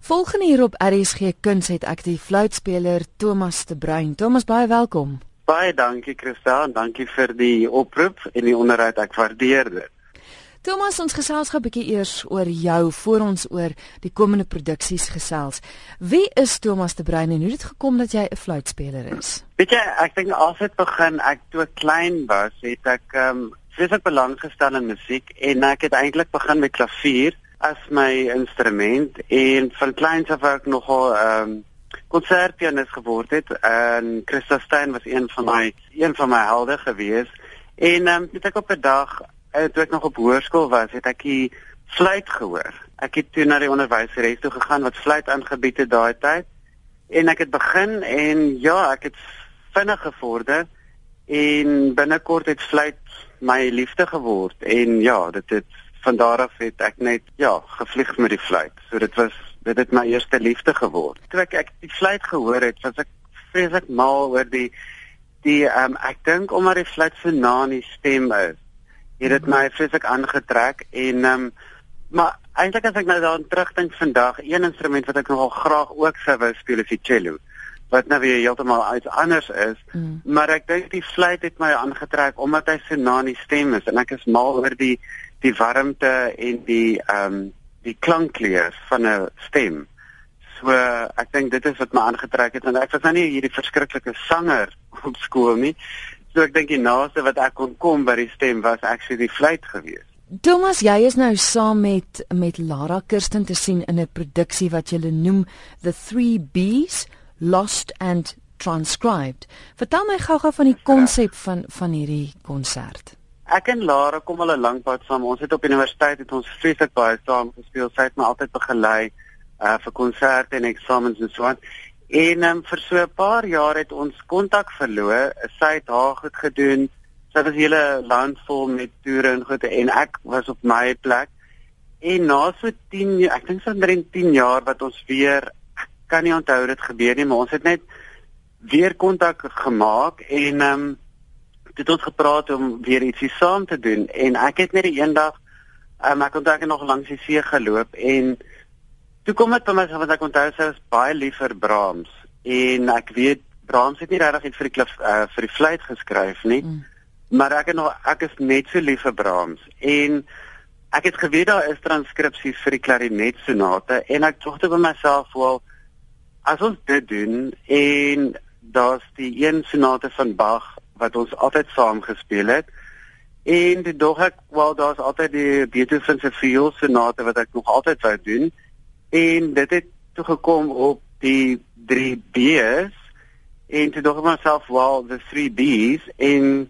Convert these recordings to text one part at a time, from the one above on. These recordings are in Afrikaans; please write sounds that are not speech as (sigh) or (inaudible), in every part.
Volgende hier op RSG Kuns het ek die fluitspeler Thomas de Bruin. Thomas, baie welkom. Baie dankie Christa en dankie vir die oproep en die onderhoud. Ek waardeer dit. Thomas, ons gesels gou 'n bietjie eers oor jou voor ons oor die komende produksies gesels. Wie is Thomas de Bruin en hoe het dit gekom dat jy 'n fluitspeler is? Weet jy, ek dink as dit begin ek toe klein was, het ek ehm um, vreeslik belang gestel in musiek en ek het eintlik begin met klavier as my instrument en van kleins af ek nogal ehm um, konsertpianis geword het en Christa Stein was een van my een van my helde gewees. En ehm um, het ek op 'n dag eh, toe ek nog op hoërskool was het ek die fluit gehoor. Ek het toe na die onderwyseres toe gegaan wat fluit aangebied het daai tyd. En ek het begin en ja ek het vinnig gevorder en binnekort het fluit my liefde geword. En ja, dit het van daar af het ek net ja, gevlieg met die fluit. So dit was dit het my eerste liefde geword. Toe ek, ek die fluit gehoor het, was ek vreeslik mal oor die die ehm um, ek dink omdat die fluit so na in die stem is. Het dit my vreeslik aangetrek en ehm um, maar eintlik as ek nou daaraan terugdink vandag, een instrument wat ek nogal graag ook sou wou speel is die cello wat nou weer heeltemal iets anders is. Mm. Maar ek dink die fluit het my aangetrek omdat hy so na in die stem is en ek is mal oor die die warmte en die ehm um, die klankkleur van 'n stem. So ek dink dit is wat my aangetrek het want ek was nou nie hierdie verskriklike sanger (laughs) op skool nie. So ek dink die naaste wat ek kon kom by die stem was actually die fluit geweest. Thomas, jy is nou saam met met Lara Kirsten te sien in 'n produksie wat jy noem The 3 B's. Lost and Transcribed. Vertel my gou-gou van die konsep van van hierdie konsert. Ek en Lara kom al 'n lank pad saam. Ons het op universiteit het ons vreeslik baie saam gespeel. Sy het my altyd begelei uh vir konserte en eksamens en so aan. En um, vir so 'n paar jaar het ons kontak verloor. Sy het haar goed gedoen. Sy was hele land vol met toere en goede en ek was op my plek. En na so 10 ek dink so 10 jaar wat ons weer kan nie onthou dit gebeur nie, maar ons het net weer kontak gemaak en ehm um, het ons gepraat om weer ietsie saam te doen en ek het net die eendag um, ek onthou ek nog langs die see geloop en toe kom dit by my want ek onthou sy was baie lief vir Brahms en ek weet Brahms het nie regtig iets vir die klif, uh, vir die fluit geskryf nie. Mm. Maar ek het nog ek is net so lief vir Brahms en ek het geweet daar is transkripsies vir die klarinet sonate en ek dink te by myself wel as ons dit doen en daar's die een sonate van Bach wat ons altyd saam gespeel het. En dit dog ek wel daar's altyd die Beethoven se viool sonate wat ek nog altyd wou doen. En dit het toe gekom op die 3 B's. En toe dog ek myself wel the 3 B's. En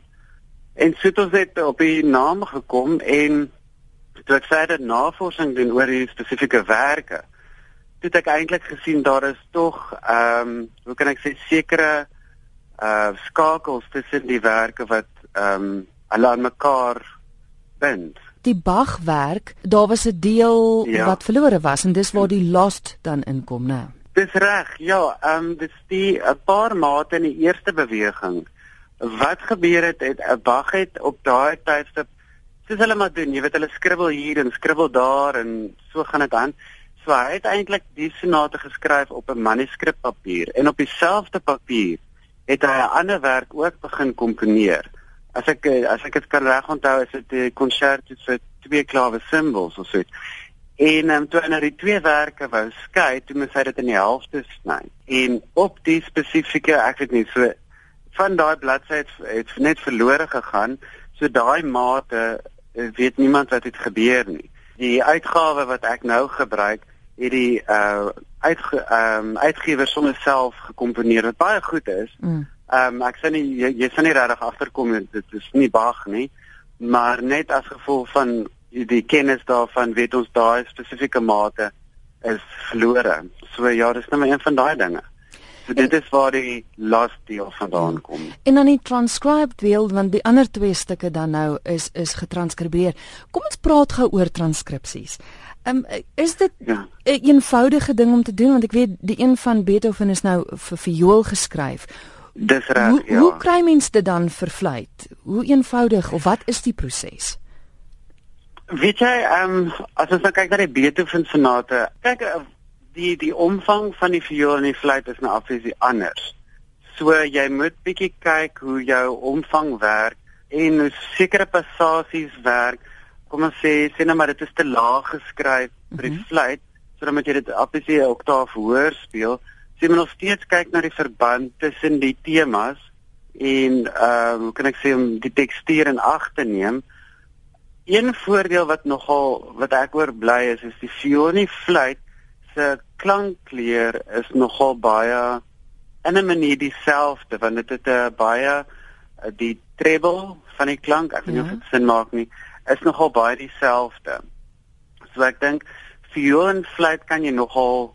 en so het ons dit op die naam gekom en toe ek verder navorsing doen oor die spesifieke werke het ek eintlik gesien daar is tog ehm um, hoe kan ek sê sekere uh skakels tussen die werke wat ehm um, hulle aan mekaar bind. Die Bach-werk, daar was 'n deel ja. wat verlore was en dis waar die lost dan inkom, né? Dis reg. Ja, ehm um, dis die 'n paar mate in die eerste beweging. Wat gebeur het, het uh, Bach het op daai tydstip soos hulle maar doen, jy weet hulle skribbel hier en skribbel daar en so gaan dit aan. So hy het eintlik die sonate geskryf op 'n manuskrippapier en op dieselfde papier het hy 'n ander werk ook begin komponeer. As ek as ek dit kan reg onthou, is dit 'n konsert vir twee klawe symbols of so. En um, toe hy nou die twee werke wou skei, toe moes hy dit in die helfte sny. En op die spesifieke, ek weet nie, so van daai bladsy het, het net verlore gegaan. So daai mate weet niemand wat het gebeur nie die uitgawe wat ek nou gebruik het die uh uit ehm um, uitgewer sommer self gekomponeer wat baie goed is. Ehm mm. um, ek sê nie jy, jy sien nie regtig agterkom dit is nie Bach nie, maar net as gevolg van die kennis daarvan weet ons daai spesifieke mate is verlore. So ja, dis net een van daai dinge. So dit is waar die last deel vandaan kom. En dan die transcribed deel want die ander twee stukke dan nou is is getranskribeer. Kom ons praat gou oor transkripsies. Um, is dit 'n ja. eenvoudige ding om te doen want ek weet die een van Beethoven is nou vir viool geskryf. Dis reg, hoe, ja. Hoe kry mens dit dan vir fluit? Hoe eenvoudig of wat is die proses? Weet jy, ehm um, as ons nou kyk na die Beethoven sonate, kyk die die omvang van die viool en die fluit is nou afsies anders. So jy moet bietjie kyk hoe jou omvang werk en hoe sekere passasies werk. Kom ons sê sê nou maar dit is te laag geskryf vir die mm -hmm. fluit, so dan moet jy dit afsies 'n oktaaf hoër speel. So jy moet nog steeds kyk na die verband tussen die temas en ehm uh, hoe kan ek sê om die tekstuur in ag te neem? Een voordeel wat nogal wat ek oor bly is is die Fioni fluit se klankkleur is nogal baie in 'n manier dieselfde want dit het 'n baie die treble van die klank ek weet nie ja. of dit sin maak nie is nogal baie dieselfde. So ek dink Fioni fluit kan jy nogal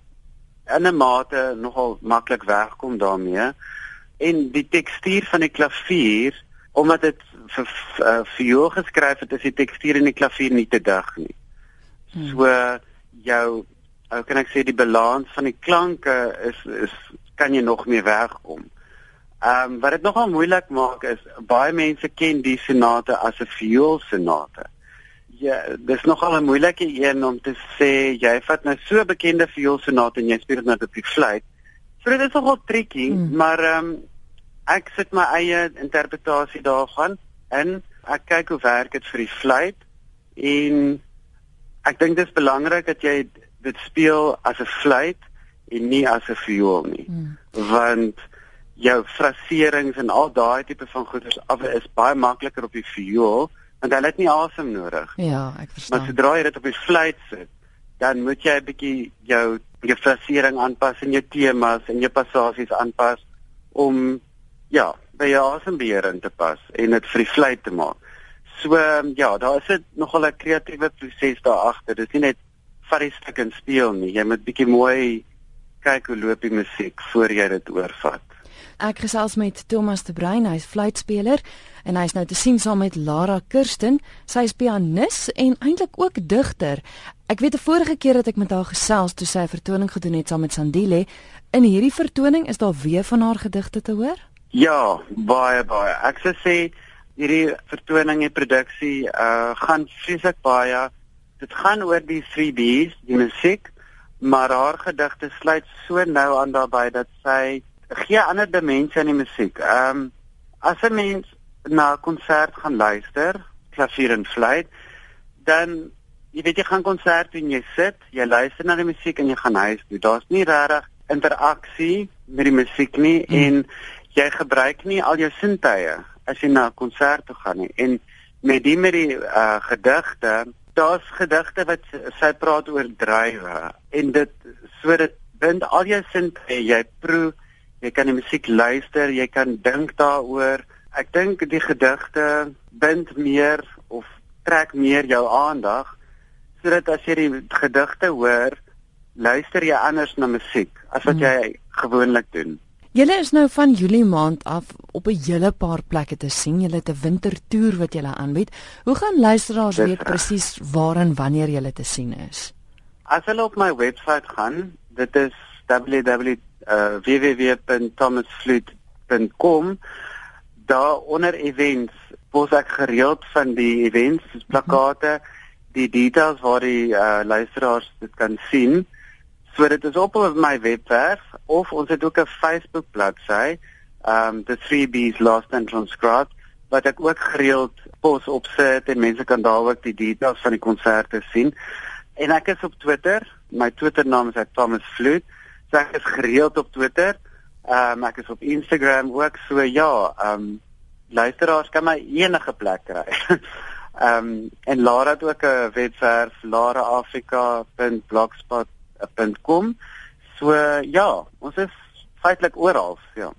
in 'n mate nogal maklik wegkom daarmee en die tekstuur van die klavier omdat dit vir uh, vir jou geskryf het is die tekstuur in die klavier nie te dig nie. Hmm. So jou hoe kan ek sê die balans van die klanke is is kan jy nog meer wegkom. Ehm um, wat dit nogal moeilik maak is baie mense ken die sonate as 'n viool sonate. Ja, dis nogal 'n moeilike een om te sê jy vat nou so 'n bekende viool sonate en jy speel dit nou op die fluit. So dit is nogal tricky, hmm. maar ehm um, ek sit my eie interpretasie daarvan in. Ek kyk hoe werk dit vir die fluit en ek dink dit is belangrik dat jy dit speel as 'n fluit en nie as 'n viool nie. Hmm. Want jou fraserings en al daai tipe van goeders af is baie makliker op die viool want hulle het nie asem nodig. Ja, ek verstaan. Maar sodra jy dit op die fluit sit, dan moet jy 'n bietjie jou jou frasering aanpas en jou temas en jou passasies aanpas om ja, by jou asembeheer in te pas en dit vir die fluit te maak. So um, ja, daar is dit nogal 'n kreatiewe proses daar agter. Dit is nie net vat die stuk en speel nie. Jy moet bietjie mooi kyk hoe loop die musiek voor jy dit oorvat. Ek gesels met Thomas de Bruin, hy's fluitspeler en hy's nou te sien saam met Lara Kirsten. Sy is pianis en eintlik ook digter. Ek weet 'n vorige keer dat ek met haar gesels toe sy 'n vertoning gedoen het saam met Sandile. In hierdie vertoning is daar weer van haar gedigte te hoor? Ja, baie baie. Ek sou sê hierdie vertoning en produksie uh gaan fisiek baie. Dit gaan oor die 3B's, die musiek, maar haar gedigte sluit so nou aan daarbey dat sy gee ander dimensie aan die musiek. Ehm um, as 'n mens na 'n konsert gaan luister, klavier en fluit, dan jy weet jy gaan konsert en jy sit, jy luister na die musiek en jy gaan huis toe. Daar's nie regtig interaksie met die musiek nie hmm. en jy gebruik nie al jou sintuie as jy na 'n konsert toe gaan nie. En met die met die uh, gedigte, daar's gedigte wat sy praat oor drywe en dit so dit bind al jou sintuie, jy proe, jy kan die musiek luister, jy kan dink daaroor. Ek dink die gedigte bind meer of trek meer jou aandag sodat as jy die gedigte hoor, luister jy anders na musiek as wat hmm. jy gewoonlik doen. Julle is nou van Julie maand af op 'n hele paar plekke te sien. Julle het 'n wintertoer wat julle aanbied. Hoe gaan luisteraars weet presies waar en wanneer julle te sien is? As hulle op my webwerf gaan, dit is www.thomasflute.com, daar onder events, pos ek gereeld van die events, plakate, die details waar die uh, luisteraars dit kan sien. So dit is op op my webwerf of ons het ook 'n Facebook bladsy, um the 3B's Lost and Transcribed wat ek ook gereeld pos opsit en mense kan daar ook die details van die konserte sien. En ek is op Twitter. My Twitter naam is Thomas Flute. So ek is gereeld op Twitter. Um ek is op Instagram ook. So ja, um luisteraars kan my enige plek kry. um (laughs) en Lara het ook 'n webwerf laraafrika.blogspot.com. So ja, ons is feitelik oral, ja.